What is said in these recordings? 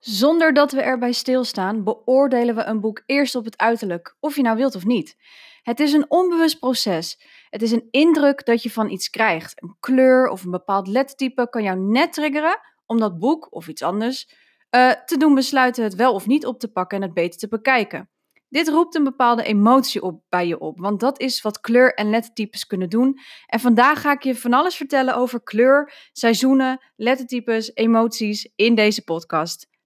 Zonder dat we erbij stilstaan, beoordelen we een boek eerst op het uiterlijk, of je nou wilt of niet. Het is een onbewust proces. Het is een indruk dat je van iets krijgt. Een kleur of een bepaald lettertype kan jou net triggeren om dat boek of iets anders uh, te doen besluiten het wel of niet op te pakken en het beter te bekijken. Dit roept een bepaalde emotie op bij je op, want dat is wat kleur- en lettertypes kunnen doen. En vandaag ga ik je van alles vertellen over kleur, seizoenen, lettertypes, emoties in deze podcast.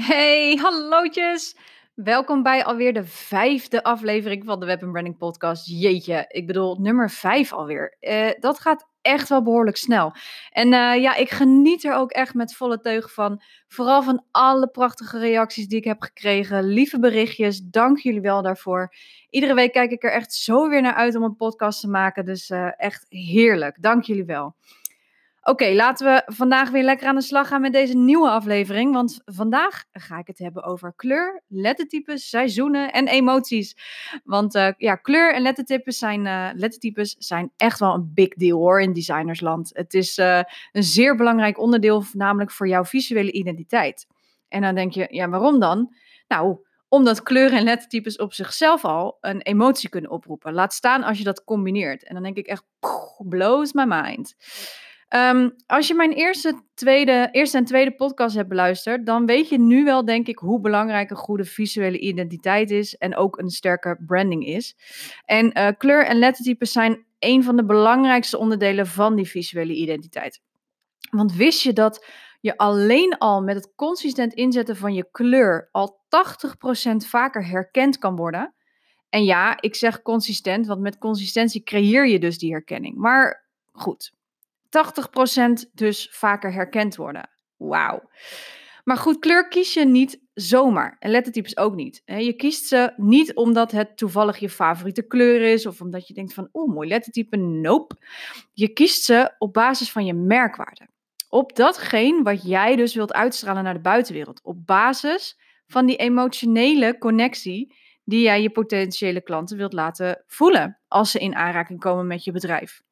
Hey, hallootjes! Welkom bij alweer de vijfde aflevering van de Web Branding Podcast. Jeetje, ik bedoel nummer vijf alweer. Uh, dat gaat echt wel behoorlijk snel. En uh, ja, ik geniet er ook echt met volle teug van. Vooral van alle prachtige reacties die ik heb gekregen. Lieve berichtjes, dank jullie wel daarvoor. Iedere week kijk ik er echt zo weer naar uit om een podcast te maken. Dus uh, echt heerlijk. Dank jullie wel. Oké, laten we vandaag weer lekker aan de slag gaan met deze nieuwe aflevering. Want vandaag ga ik het hebben over kleur, lettertypes, seizoenen en emoties. Want uh, ja, kleur en lettertypes zijn, uh, lettertypes zijn echt wel een big deal hoor in designersland. Het is uh, een zeer belangrijk onderdeel, namelijk voor jouw visuele identiteit. En dan denk je, ja, waarom dan? Nou, omdat kleuren en lettertypes op zichzelf al een emotie kunnen oproepen. Laat staan als je dat combineert. En dan denk ik echt, blows my mind. Um, als je mijn eerste, tweede, eerste en tweede podcast hebt beluisterd, dan weet je nu wel, denk ik, hoe belangrijk een goede visuele identiteit is en ook een sterke branding is. En uh, kleur en lettertypes zijn een van de belangrijkste onderdelen van die visuele identiteit. Want wist je dat je alleen al met het consistent inzetten van je kleur al 80% vaker herkend kan worden? En ja, ik zeg consistent, want met consistentie creëer je dus die herkenning. Maar goed, 80% dus vaker herkend worden. Wauw. Maar goed, kleur kies je niet zomaar. En lettertypes ook niet. Je kiest ze niet omdat het toevallig je favoriete kleur is. Of omdat je denkt van, oeh, mooi lettertype. Nope. Je kiest ze op basis van je merkwaarde. Op datgene wat jij dus wilt uitstralen naar de buitenwereld. Op basis van die emotionele connectie die jij je potentiële klanten wilt laten voelen als ze in aanraking komen met je bedrijf.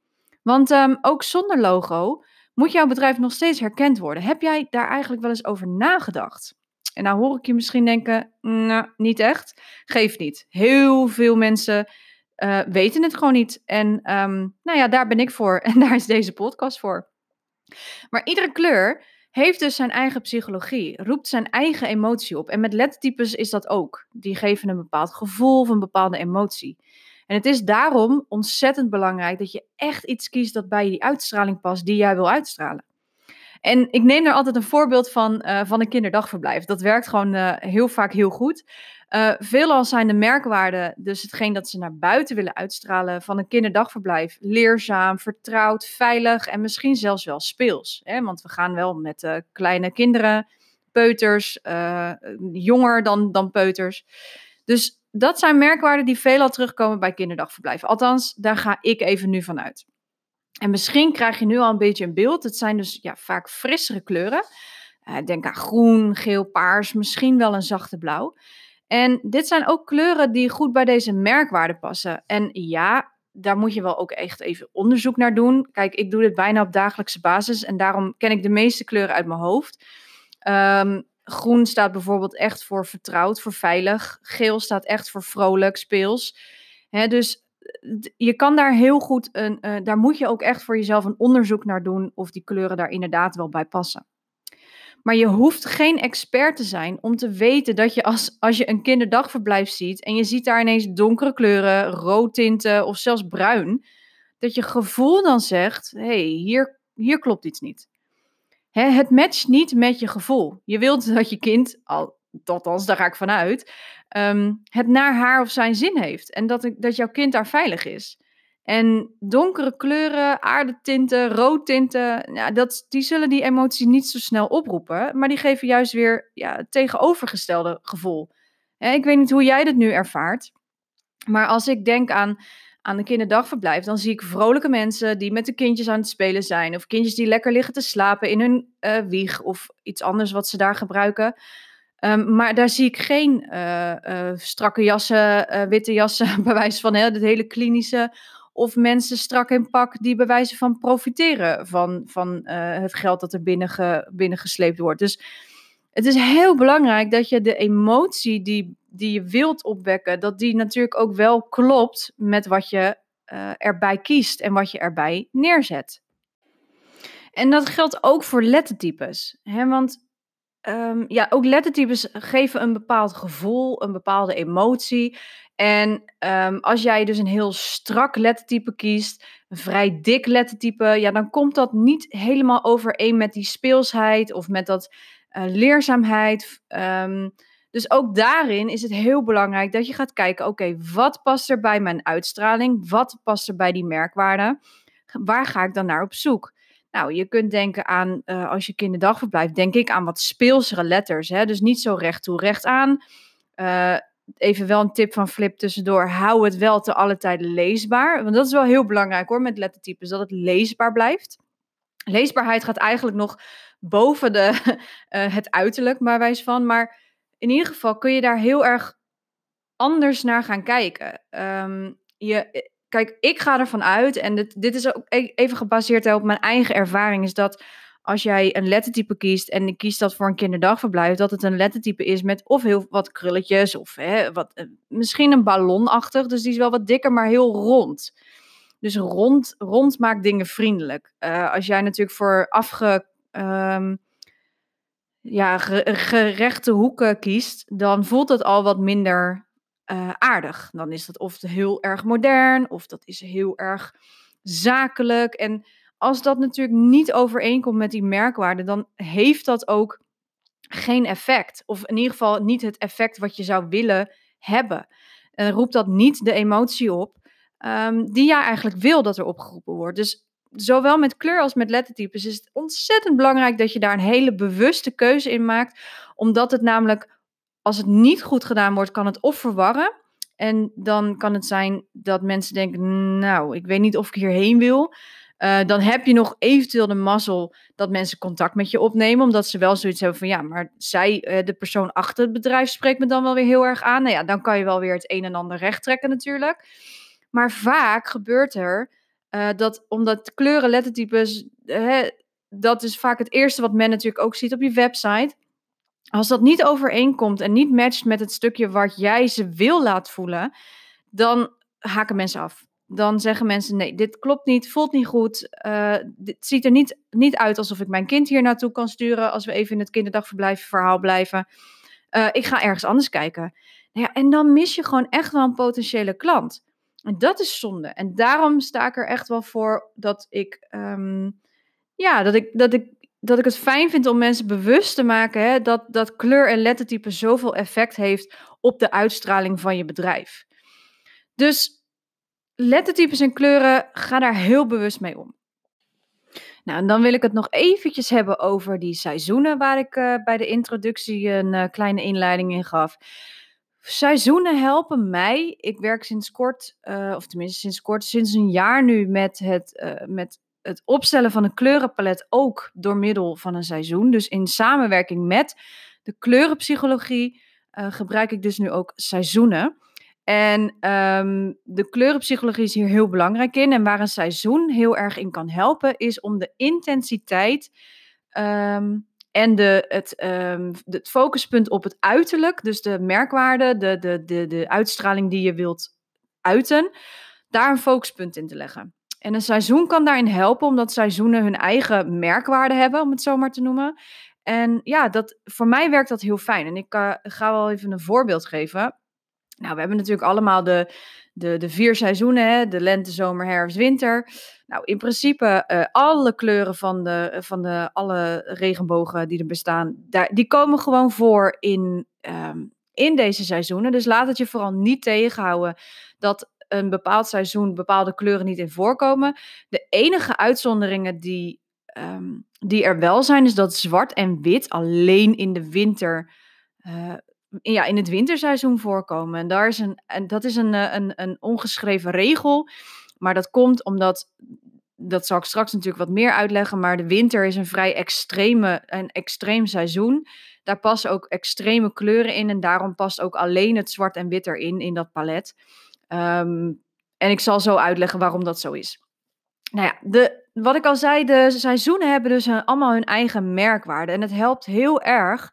Want um, ook zonder logo moet jouw bedrijf nog steeds herkend worden. Heb jij daar eigenlijk wel eens over nagedacht? En nou hoor ik je misschien denken, nou, niet echt. Geef niet. Heel veel mensen uh, weten het gewoon niet. En um, nou ja, daar ben ik voor en daar is deze podcast voor. Maar iedere kleur heeft dus zijn eigen psychologie, roept zijn eigen emotie op. En met lettertypes is dat ook. Die geven een bepaald gevoel of een bepaalde emotie. En het is daarom ontzettend belangrijk dat je echt iets kiest dat bij die uitstraling past die jij wil uitstralen. En ik neem daar altijd een voorbeeld van, uh, van een kinderdagverblijf. Dat werkt gewoon uh, heel vaak heel goed. Uh, veelal zijn de merkwaarden, dus hetgeen dat ze naar buiten willen uitstralen van een kinderdagverblijf, leerzaam, vertrouwd, veilig en misschien zelfs wel speels. Hè? Want we gaan wel met kleine kinderen, peuters, jonger dan, dan peuters. Dus dat zijn merkwaarden die veelal terugkomen bij kinderdagverblijven. Althans, daar ga ik even nu van uit. En misschien krijg je nu al een beetje een beeld. Het zijn dus ja, vaak frissere kleuren. Uh, denk aan groen, geel, paars, misschien wel een zachte blauw. En dit zijn ook kleuren die goed bij deze merkwaarden passen. En ja, daar moet je wel ook echt even onderzoek naar doen. Kijk, ik doe dit bijna op dagelijkse basis en daarom ken ik de meeste kleuren uit mijn hoofd. Um, Groen staat bijvoorbeeld echt voor vertrouwd, voor veilig. Geel staat echt voor vrolijk, speels. dus je kan daar heel goed, een, uh, daar moet je ook echt voor jezelf een onderzoek naar doen of die kleuren daar inderdaad wel bij passen. Maar je hoeft geen expert te zijn om te weten dat je als, als je een kinderdagverblijf ziet en je ziet daar ineens donkere kleuren, roodtinten of zelfs bruin, dat je gevoel dan zegt: hé, hey, hier, hier klopt iets niet het matcht niet met je gevoel. Je wilt dat je kind, al, althans daar ga ik vanuit, um, het naar haar of zijn zin heeft. En dat, dat jouw kind daar veilig is. En donkere kleuren, aardetinten, roodtinten, ja, dat, die zullen die emotie niet zo snel oproepen, maar die geven juist weer ja, het tegenovergestelde gevoel. ik weet niet hoe jij dit nu ervaart, maar als ik denk aan, aan een kinderdagverblijf, dan zie ik vrolijke mensen die met de kindjes aan het spelen zijn, of kindjes die lekker liggen te slapen in hun uh, wieg of iets anders wat ze daar gebruiken. Ehm, maar daar zie ik geen uh, strakke jassen, witte jassen, bij wijze van het hele klinische of mensen strak in pak die bij wijze van profiteren van, van het geld dat er binnen binnengesleept wordt. Dus het is heel belangrijk dat je de emotie die, die je wilt opwekken, dat die natuurlijk ook wel klopt met wat je uh, erbij kiest en wat je erbij neerzet. En dat geldt ook voor lettertypes. Hè? Want um, ja, ook lettertypes geven een bepaald gevoel, een bepaalde emotie. En um, als jij dus een heel strak lettertype kiest, een vrij dik lettertype, ja, dan komt dat niet helemaal overeen met die speelsheid of met dat uh, leerzaamheid. Um, dus ook daarin is het heel belangrijk dat je gaat kijken: oké, wat past er bij mijn uitstraling? Wat past er bij die merkwaarde? Waar ga ik dan naar op zoek? Nou, je kunt denken aan, uh, als je kinderdagverblijf, denk ik aan wat speelsere letters. Hè? Dus niet zo recht toe, recht aan. Uh, even wel een tip van Flip tussendoor. Hou het wel te alle tijden leesbaar. Want dat is wel heel belangrijk hoor met lettertypes, dat het leesbaar blijft. Leesbaarheid gaat eigenlijk nog boven de, uh, het uiterlijk, maar wijs van. Maar in ieder geval kun je daar heel erg anders naar gaan kijken. Um, je, kijk, ik ga ervan uit, en dit, dit is ook e-, even gebaseerd op mijn eigen ervaring, is dat als jij een lettertype kiest en ik kies dat voor een kinderdagverblijf, dat het een lettertype is met of heel wat krulletjes of hè, wat, eh, misschien een ballonachtig. Dus die is wel wat dikker, maar heel rond. Dus rond, rond maakt dingen vriendelijk. Uh, als jij natuurlijk voor afge, um, ja, gerechte hoeken kiest, dan voelt het al wat minder uh, aardig. Dan is dat of heel erg modern of dat is heel erg zakelijk. En als dat natuurlijk niet overeenkomt met die merkwaarde, dan heeft dat ook geen effect. Of in ieder geval niet het effect wat je zou willen hebben. En roept dat niet de emotie op um, die jij eigenlijk wil dat er opgeroepen wordt. Dus zowel met kleur als met lettertypes is het ontzettend belangrijk dat je daar een hele bewuste keuze in maakt. Omdat het namelijk, als het niet goed gedaan wordt, kan het of verwarren. En dan kan het zijn dat mensen denken, nou, ik weet niet of ik hierheen wil. Uh, dan heb je nog eventueel de mazzel dat mensen contact met je opnemen, omdat ze wel zoiets hebben van ja, maar zij, uh, de persoon achter het bedrijf, spreekt me dan wel weer heel erg aan. Nou ja, dan kan je wel weer het een en ander recht trekken natuurlijk. Maar vaak gebeurt er uh, dat omdat kleuren, lettertypes, dat is vaak het eerste wat men natuurlijk ook ziet op je website. Als dat niet overeenkomt en niet matcht met het stukje wat jij ze wil laten voelen, dan haken mensen af dan zeggen mensen: nee, dit klopt niet, voelt niet goed. Uh, dit ziet er niet, niet uit alsof ik mijn kind hier naartoe kan sturen. Als we even in het kinderdagverblijf verhaal blijven. Uh, ik ga ergens anders kijken. Nou ja, en dan mis je gewoon echt wel een potentiële klant. En dat is zonde. En daarom sta ik er echt wel voor dat ik, um, ja, dat ik, dat ik, dat ik het fijn vind om mensen bewust te maken hè, dat, dat kleur en lettertype zoveel effect heeft op de uitstraling van je bedrijf. Dus lettertypes en kleuren, ga daar heel bewust mee om. Nou, en dan wil ik het nog eventjes hebben over die seizoenen waar ik uh, bij de introductie een uh, kleine inleiding in gaf. Seizoenen helpen mij. Ik werk sinds kort, uh, of tenminste sinds kort, sinds een jaar nu met het, met het opstellen van een kleurenpalet ook door middel van een seizoen. Dus in samenwerking met de kleurenpsychologie gebruik ik dus nu ook seizoenen. En um, de kleurenpsychologie is hier heel belangrijk in. En waar een seizoen heel erg in kan helpen, is om de intensiteit um, en de, het, um, het focuspunt op het uiterlijk, dus de merkwaarde, de, de, de, de uitstraling die je wilt uiten, daar een focuspunt in te leggen. En een seizoen kan daarin helpen, omdat seizoenen hun eigen merkwaarde hebben, om het zo maar te noemen. En ja, dat, voor mij werkt dat heel fijn. En ik uh, ga wel even een voorbeeld geven. Nou, we hebben natuurlijk allemaal de, de, de vier seizoenen, hè? de lente, zomer, herfst, winter. Nou, in principe uh, alle kleuren van, de, van de, alle regenbogen die er bestaan, daar, die komen gewoon voor in, um, in deze seizoenen. Dus laat het je vooral niet tegenhouden dat een bepaald seizoen bepaalde kleuren niet in voorkomen. De enige uitzonderingen die, ehm, die er wel zijn, is dat zwart en wit alleen in de winter. Uh, ja, in het winterseizoen voorkomen. En, daar is een, en dat is een, eh, een, een ongeschreven regel. Maar dat komt omdat dat zal ik straks natuurlijk wat meer uitleggen, maar de winter is een vrij extreme, een extreem seizoen. Daar passen ook extreme kleuren in en daarom past ook alleen het zwart en wit erin, in dat palet. Ehm, en ik zal zo uitleggen waarom dat zo is. Nou ja, de, wat ik al zei, de seizoenen hebben dus allemaal hun eigen merkwaarde. En het helpt heel erg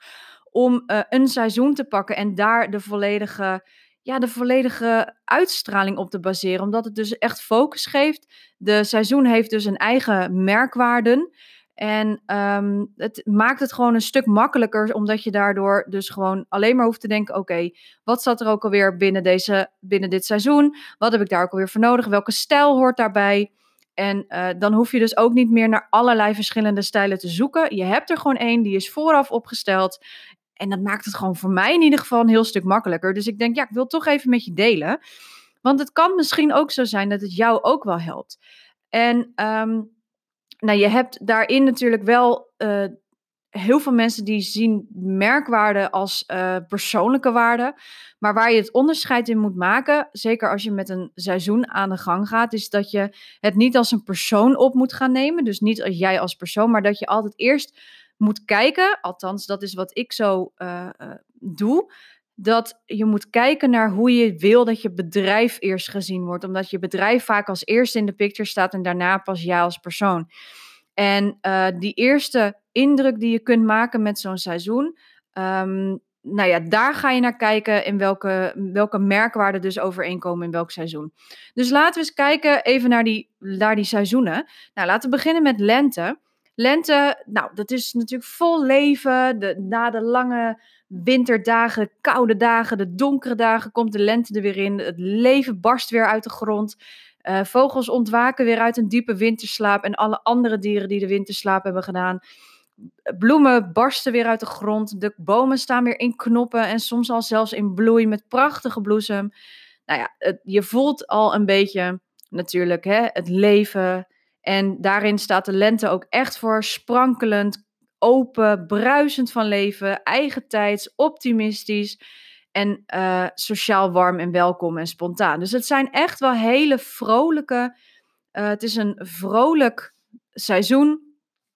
om uh, een seizoen te pakken en daar de volledige ja, de volledige uitstraling op te baseren. Omdat het dus echt focus geeft. De seizoen heeft dus een eigen merkwaarden. En um, het maakt het gewoon een stuk makkelijker, omdat je daardoor dus gewoon alleen maar hoeft te denken: oké, wat zat er ook alweer binnen, deze, binnen dit seizoen? Wat heb ik daar ook alweer voor nodig? Welke stijl hoort daarbij? En uh, dan hoef je dus ook niet meer naar allerlei verschillende stijlen te zoeken. Je hebt er gewoon één, die is vooraf opgesteld. En dat maakt het gewoon voor mij in ieder geval een heel stuk makkelijker. Dus ik denk, ja, ik wil toch even met je delen. Want het kan misschien ook zo zijn dat het jou ook wel helpt. En um, nou, je hebt daarin natuurlijk wel uh, heel veel mensen die zien merkwaarde als uh, persoonlijke waarde. Maar waar je het onderscheid in moet maken, zeker als je met een seizoen aan de gang gaat, is dat je het niet als een persoon op moet gaan nemen. Dus niet als jij als persoon, maar dat je altijd eerst moet kijken, althans dat is wat ik zo uh, uh, doe, dat je moet kijken naar hoe je wil dat je bedrijf eerst gezien wordt. Omdat je bedrijf vaak als eerste in de picture staat en daarna pas jij als persoon. En uh, die eerste indruk die je kunt maken met zo'n seizoen, um, nou ja, daar ga je naar kijken in welke, welke merkwaarden dus overeenkomen in welk seizoen. Dus laten we eens kijken even naar die, naar die seizoenen. Nou, laten we beginnen met lente. Lente, nou, dat is natuurlijk vol leven. Na de lange winterdagen, koude dagen, de donkere dagen komt de lente er weer in. Het leven barst weer uit de grond. Uh, vogels ontwaken weer uit een diepe winterslaap. En alle andere dieren die de winterslaap hebben gedaan. Bloemen barsten weer uit de grond. De bomen staan weer in knoppen en soms al zelfs in bloei met prachtige bloesem. Nou ja, je voelt al een beetje natuurlijk hè, het leven, en daarin staat de lente ook echt voor sprankelend, open, bruisend van leven, eigentijds, optimistisch en uh, sociaal warm en welkom en spontaan. Dus het zijn echt wel hele vrolijke. Uh, het is een vrolijk seizoen.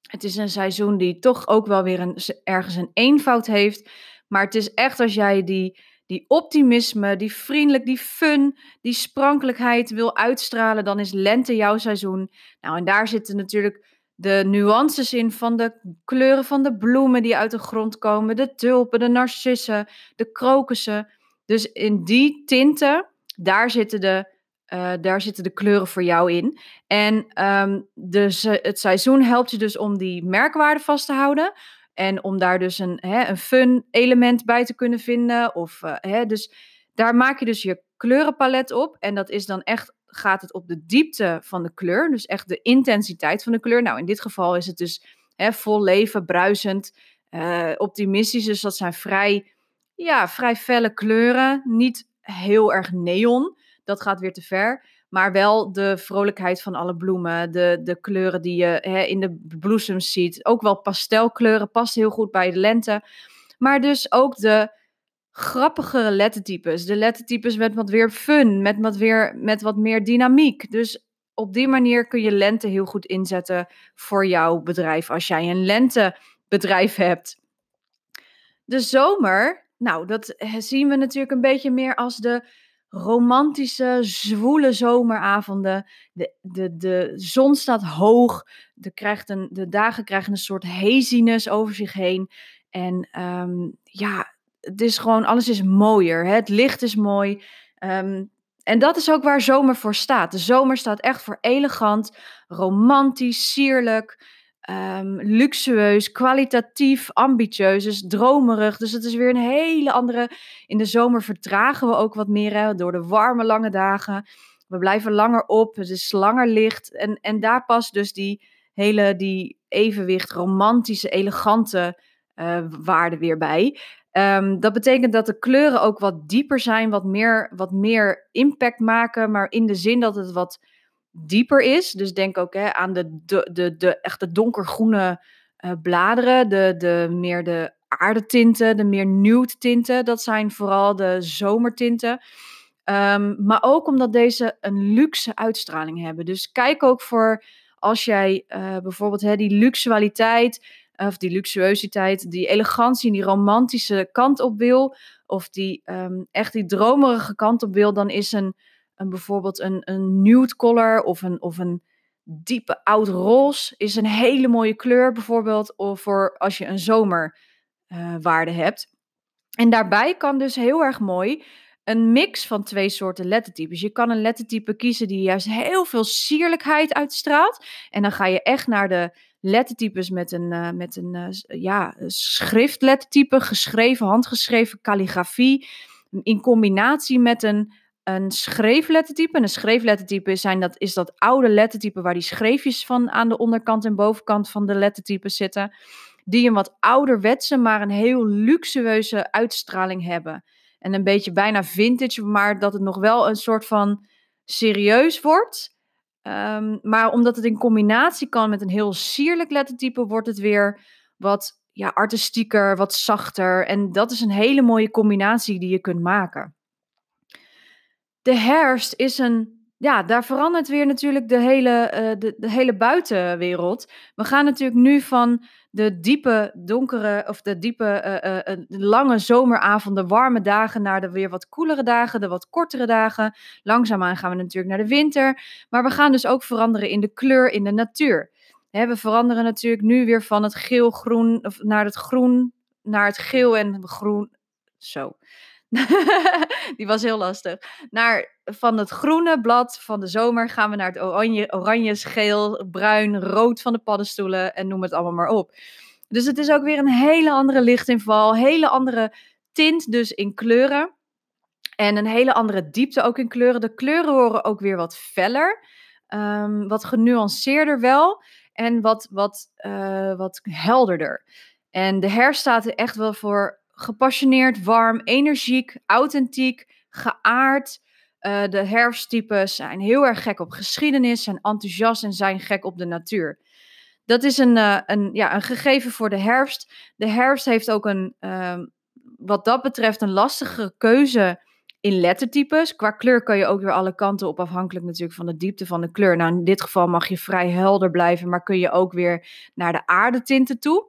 Het is een seizoen die toch ook wel weer een, ergens een eenvoud heeft. Maar het is echt als jij die die optimisme, die vriendelijk, die fun, die sprankelijkheid wil uitstralen, dan is lente jouw seizoen. Nou, en daar zitten natuurlijk de nuances in van de kleuren van de bloemen die uit de grond komen, de tulpen, de narcissen, de krokussen. Dus in die tinten, daar zitten de, uh, daar zitten de kleuren voor jou in. En dus, het seizoen helpt je dus om die merkwaarde vast te houden. En om daar dus een, hè, een fun element bij te kunnen vinden. Of, uh, hè, dus daar maak je dus je kleurenpalet op. En dat is dan echt, gaat het op de diepte van de kleur. Dus echt de intensiteit van de kleur. Nou, in dit geval is het dus hè, vol leven, bruisend, uh, optimistisch. Dus dat zijn vrij, ja, vrij felle kleuren. Niet heel erg neon. Dat gaat weer te ver. Maar wel de vrolijkheid van alle bloemen, de, de kleuren die je hè, in de bloesems ziet. Ook wel pastelkleuren, past heel goed bij de lente. Maar dus ook de grappigere lettertypes. De lettertypes met wat weer fun, met wat, weer, met wat meer dynamiek. Dus op die manier kun je lente heel goed inzetten voor jouw bedrijf. Als jij een lentebedrijf hebt. De zomer, nou, dat zien we natuurlijk een beetje meer als de romantische, zwoele zomeravonden. De, de, de zon staat hoog. De, krijgt een, de dagen krijgen een soort haziness over zich heen. En um, ja, het is gewoon, alles is mooier. Hè? Het licht is mooi. Um, en dat is ook waar zomer voor staat. De zomer staat echt voor elegant, romantisch, sierlijk um, luxueus, kwalitatief, ambitieus, dus dromerig. Dus het is weer een hele andere. In de zomer vertragen we ook wat meer hè, door de warme, lange dagen. We blijven langer op, het is langer licht. En, en daar past dus die hele die evenwicht, romantische, elegante uh, waarde weer bij. Ehm, dat betekent dat de kleuren ook wat dieper zijn, wat meer, wat meer impact maken, maar in de zin dat het wat dieper is. Dus denk ook hè, aan de, de, de, de donkergroene uh, bladeren, de, de meer de aardetinten, de meer nude tinten. Dat zijn vooral de zomertinten. Um, maar ook omdat deze een luxe uitstraling hebben. Dus kijk ook voor als jij uh, bijvoorbeeld hè, die luxualiteit, of die luxuositeit, die elegantie, die romantische kant op wil, of die um, echt die dromerige kant op wil, dan is een, een bijvoorbeeld een, een nude color of een, of een diepe oud roze is een hele mooie kleur bijvoorbeeld of voor als je een zomerwaarde uh, hebt. En daarbij kan dus heel erg mooi een mix van twee soorten lettertypes. Je kan een lettertype kiezen die juist heel veel sierlijkheid uitstraalt. En dan ga je echt naar de lettertypes met een, uh, met een uh, ja, schriftlettertype, geschreven, handgeschreven calligrafie. In combinatie met een, een schreeflettertype. En een schreeflettertype zijn dat, is dat oude lettertype waar die schreefjes van aan de onderkant en bovenkant van de lettertypes zitten. Die een wat ouderwetse, maar een heel luxueuze uitstraling hebben en een beetje bijna vintage, maar dat het nog wel een soort van serieus wordt. Um, maar omdat het in combinatie kan met een heel sierlijk lettertype, wordt het weer wat ja, artistieker, wat zachter. En dat is een hele mooie combinatie die je kunt maken. De herfst is een ja, daar verandert weer natuurlijk de hele, uh, de, hele buitenwereld. We gaan natuurlijk nu van de diepe, donkere of de diepe, uh, uh, lange zomeravonden, warme dagen naar de weer wat koelere dagen, de wat kortere dagen. Langzaamaan gaan we natuurlijk naar de winter. Maar we gaan dus ook veranderen in de kleur in de natuur. We veranderen natuurlijk nu weer van het geel-groen naar het groen, naar het geel en groen. Zo. die was heel lastig. Naar, van het groene blad van de zomer gaan we naar het oranje, oranje, geel, bruin, rood van de paddenstoelen en noem het allemaal maar op. Dus het is ook weer een hele andere lichtinval, hele andere tint dus in kleuren. En een hele andere diepte ook in kleuren. De kleuren worden ook weer wat feller, um, wat genuanceerder wel en wat, wat, uh, wat helderder. En de herfst staat er echt wel voor gepassioneerd, warm, energiek, authentiek, geaard. Uh, de herfsttypes zijn heel erg gek op geschiedenis, zijn enthousiast en zijn gek op de natuur. Dat is een, uh, een, ja, een gegeven voor de herfst. De herfst heeft ook een, uh, wat dat betreft, een lastige keuze in lettertypes. Qua kleur kan je ook weer alle kanten op, afhankelijk natuurlijk van de diepte van de kleur. Nou, in dit geval mag je vrij helder blijven, maar kun je ook weer naar de aardetinten toe.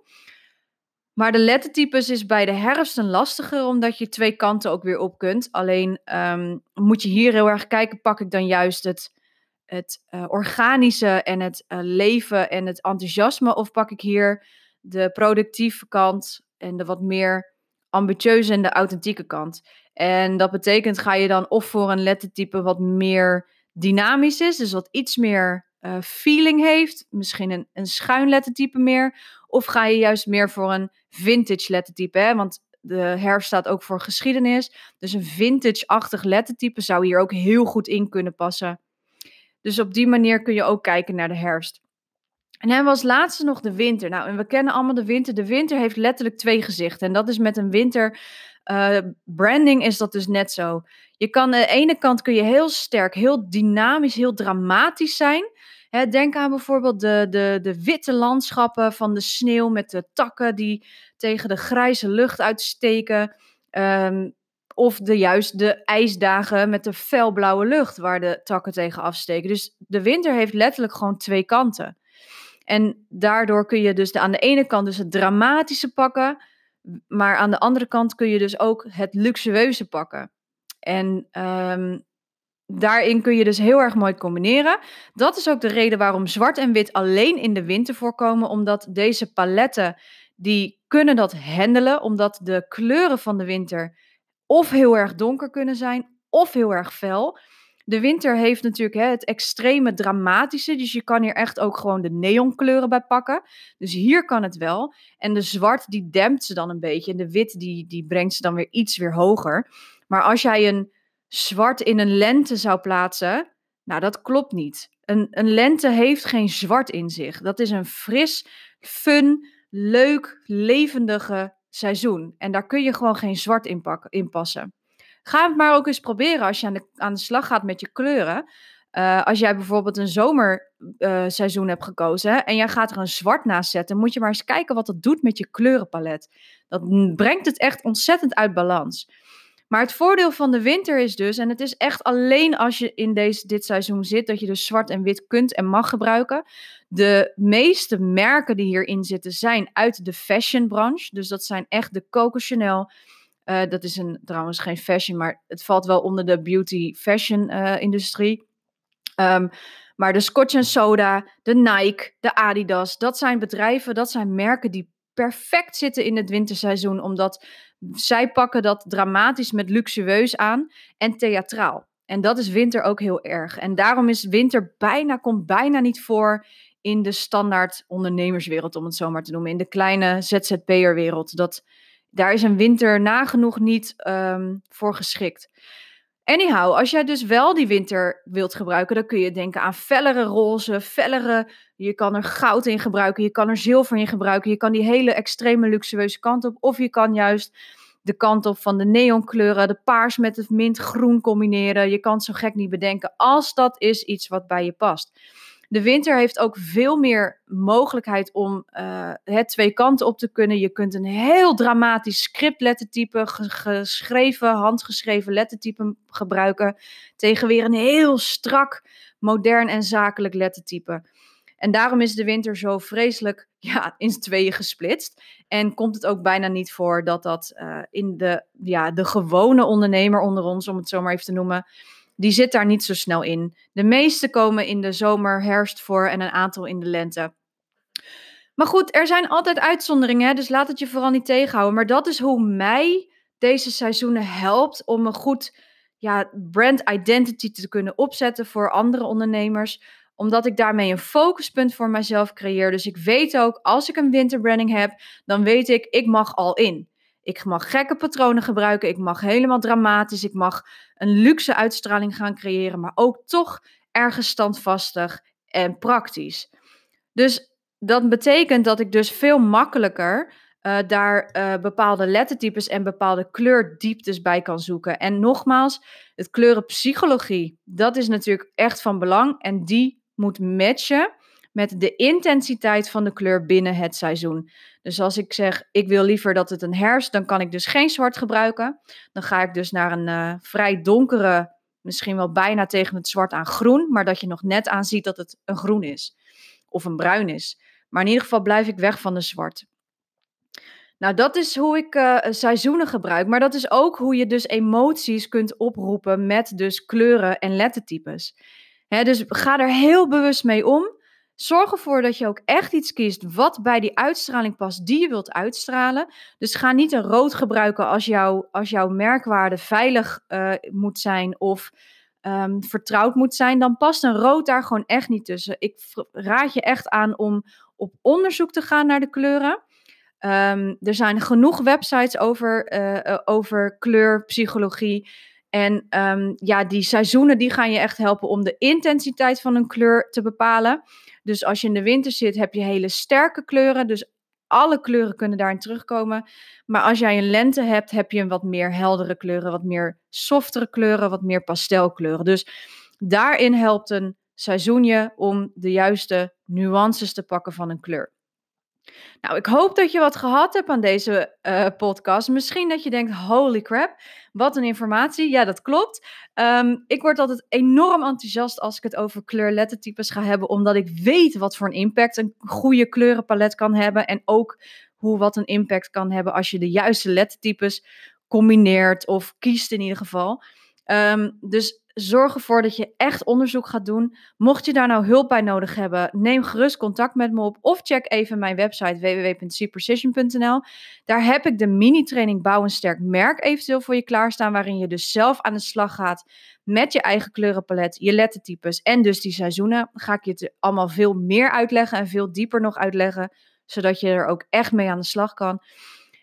Maar de lettertypes is bij de herfst een lastiger, omdat je twee kanten ook weer op kunt. Alleen um, moet je hier heel erg kijken, pak ik dan juist het, het uh, organische en het uh, leven en het enthousiasme, of pak ik hier de productieve kant en de wat meer ambitieuze en de authentieke kant. En dat betekent, ga je dan of voor een lettertype wat meer dynamisch is, dus wat iets meer uh, feeling heeft, misschien een, een schuin lettertype meer, of ga je juist meer voor een vintage lettertype, hè? want de herfst staat ook voor geschiedenis. Dus een vintage-achtig lettertype zou hier ook heel goed in kunnen passen. Dus op die manier kun je ook kijken naar de herfst. En dan was laatste nog de winter. Nou, en we kennen allemaal de winter. De winter heeft letterlijk twee gezichten. En dat is met een winter. Uh, branding is dat dus net zo. Je kan aan de ene kant kun je heel sterk, heel dynamisch, heel dramatisch zijn denk aan bijvoorbeeld de, de, de witte landschappen van de sneeuw met de takken die tegen de grijze lucht uitsteken. Um, of de, juist de ijsdagen met de felblauwe lucht waar de takken tegen afsteken. Dus de winter heeft letterlijk gewoon twee kanten. En daardoor kun je dus de, aan de ene kant dus het dramatische pakken, maar aan de andere kant kun je dus ook het luxueuze pakken. En um, daarin kun je dus heel erg mooi combineren. Dat is ook de reden waarom zwart en wit alleen in de winter voorkomen, omdat deze paletten die kunnen dat handelen, omdat de kleuren van de winter of heel erg donker kunnen zijn of heel erg fel. De winter heeft natuurlijk hè, het extreme dramatische, dus je kan hier echt ook gewoon de neonkleuren bij pakken. Dus hier kan het wel. En de zwart die dempt ze dan een beetje en de wit die, die brengt ze dan weer iets weer hoger. Maar als jij een zwart in een lente zou plaatsen, nou dat klopt niet. Een, een lente heeft geen zwart in zich. Dat is een fris, fun, leuk, levendige seizoen. En daar kun je gewoon geen zwart in, passen. Ga het maar ook eens proberen als je aan de, aan de slag gaat met je kleuren. Uh, als jij bijvoorbeeld een zomerseizoen uh, hebt gekozen en jij gaat er een zwart naast zetten, moet je maar eens kijken wat dat doet met je kleurenpalet. Dat brengt het echt ontzettend uit balans. Maar het voordeel van de winter is dus, en het is echt alleen als je in deze, dit seizoen zit, dat je dus zwart en wit kunt en mag gebruiken. De meeste merken die hierin zitten zijn uit de fashionbranche. Dus dat zijn echt de Coco Chanel. Uh, dat is een, trouwens geen fashion, maar het valt wel onder de beauty fashion uh, industrie. Um, maar de Scotch Soda, de Nike, de Adidas, dat zijn bedrijven, dat zijn merken die perfect zitten in het winterseizoen, omdat zij pakken dat dramatisch met luxueus aan en theatraal. En dat is winter ook heel erg. En daarom is winter bijna, komt bijna niet voor in de standaard ondernemerswereld, om het zo maar te noemen. In de kleine ZZP'er-wereld. Dat, daar is een winter nagenoeg niet um, voor geschikt. Anyhow, als jij dus wel die winter wilt gebruiken, dan kun je denken aan fellere roze, fellere. Je kan er goud in gebruiken, je kan er zilver in gebruiken, je kan die hele extreme luxueuze kant op. Of je kan juist de kant op van de neonkleuren, de paars met het mintgroen combineren. Je kan het zo gek niet bedenken, als dat is iets wat bij je past. De winter heeft ook veel meer mogelijkheid om het twee kanten op te kunnen. Je kunt een heel dramatisch scriptlettertype, geschreven, handgeschreven lettertype gebruiken. Tegen weer een heel strak, modern en zakelijk lettertype. En daarom is de winter zo vreselijk ja, in tweeën gesplitst. En komt het ook bijna niet voor dat dat uh, in de, ja, de gewone ondernemer onder ons, om het zo maar even te noemen, die zit daar niet zo snel in. De meeste komen in de zomer, herfst voor en een aantal in de lente. Maar goed, er zijn altijd uitzonderingen, dus laat het je vooral niet tegenhouden. Maar dat is hoe mij deze seizoenen helpt om een goed ja, brand identity te kunnen opzetten voor andere ondernemers. Omdat ik daarmee een focuspunt voor mezelf creëer. Dus ik weet ook, als ik een winterbranding heb, dan weet ik, ik mag al in. Ik mag gekke patronen gebruiken. Ik mag helemaal dramatisch. Ik mag een luxe uitstraling gaan creëren. Maar ook toch ergens standvastig en praktisch. Dus dat betekent dat ik dus veel makkelijker uh, daar uh, bepaalde lettertypes en bepaalde kleurdieptes bij kan zoeken. En nogmaals, het kleurenpsychologie, dat is natuurlijk echt van belang. En die moet matchen met de intensiteit van de kleur binnen het seizoen. Dus als ik zeg, ik wil liever dat het een herfst, dan kan ik dus geen zwart gebruiken. Dan ga ik dus naar een uh, vrij donkere, misschien wel bijna tegen het zwart aan groen, maar dat je nog net aan ziet dat het een groen is of een bruin is. Maar in ieder geval blijf ik weg van de zwart. Nou, dat is hoe ik uh, seizoenen gebruik. Maar dat is ook hoe je dus emoties kunt oproepen met dus kleuren en lettertypes. Dus ga er heel bewust mee om. Zorg ervoor dat je ook echt iets kiest wat bij die uitstraling past die je wilt uitstralen. Dus ga niet een rood gebruiken als, jou, als jouw merkwaarde veilig uh, moet zijn of um, vertrouwd moet zijn. Dan past een rood daar gewoon echt niet tussen. Ik raad je echt aan om op onderzoek te gaan naar de kleuren. Um, er zijn genoeg websites over, uh, over kleurpsychologie. En um, ja, die seizoenen die gaan je echt helpen om de intensiteit van een kleur te bepalen. Dus als je in de winter zit, heb je hele sterke kleuren. Dus alle kleuren kunnen daarin terugkomen. Maar als jij een lente hebt, heb je een wat meer heldere kleuren, wat meer softere kleuren, wat meer pastelkleuren. Dus daarin helpt een seizoenje om de juiste nuances te pakken van een kleur. Nou, ik hoop dat je wat gehad hebt aan deze uh, podcast. Misschien dat je denkt, holy crap, wat een informatie. Ja, dat klopt. Um, ik word altijd enorm enthousiast als ik het over kleurlettertypes ga hebben, omdat ik weet wat voor een impact een goede kleurenpalet kan hebben. En ook hoe wat een impact kan hebben als je de juiste lettertypes combineert of kiest in ieder geval. Um, dus zorg ervoor dat je echt onderzoek gaat doen. Mocht je daar nou hulp bij nodig hebben, neem gerust contact met me op of check even mijn website www.cprecision.nl. Daar heb ik de mini-training Bouw een sterk merk eventueel voor je klaarstaan, waarin je dus zelf aan de slag gaat met je eigen kleurenpalet, je lettertypes en dus die seizoenen. Ga ik je het allemaal veel meer uitleggen en veel dieper nog uitleggen, zodat je er ook echt mee aan de slag kan.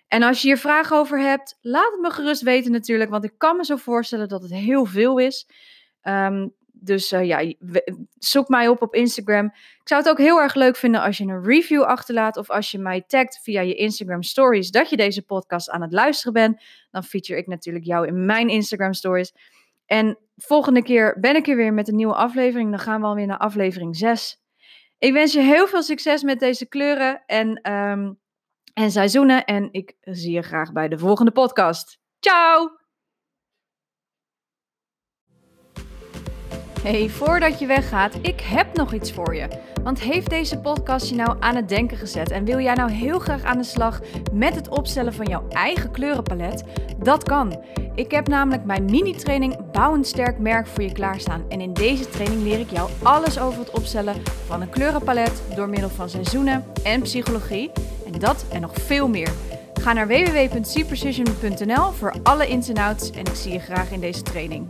En als je hier vragen over hebt, laat het me gerust weten natuurlijk, want ik kan me zo voorstellen dat het heel veel is. Um, dus uh, ja, zoek mij op op Instagram. Ik zou het ook heel erg leuk vinden als je een review achterlaat of als je mij tagt via je Instagram stories dat je deze podcast aan het luisteren bent. Dan feature ik natuurlijk jou in mijn Instagram stories. En volgende keer ben ik er weer met een nieuwe aflevering. Dan gaan we alweer naar aflevering 6. Ik wens je heel veel succes met deze kleuren en, um, en seizoenen. En ik zie je graag bij de volgende podcast. Ciao! Hey, voordat je weggaat, ik heb nog iets voor je. Want heeft deze podcast je nou aan het denken gezet en wil jij nou heel graag aan de slag met het opstellen van jouw eigen kleurenpalet? Dat kan. Ik heb namelijk mijn mini-training Bouw een sterk merk voor je klaarstaan. En in deze training leer ik jou alles over het opstellen van een kleurenpalet door middel van seizoenen en psychologie. En dat en nog veel meer. Ga naar www.cprecision.nl voor alle ins en outs en ik zie je graag in deze training.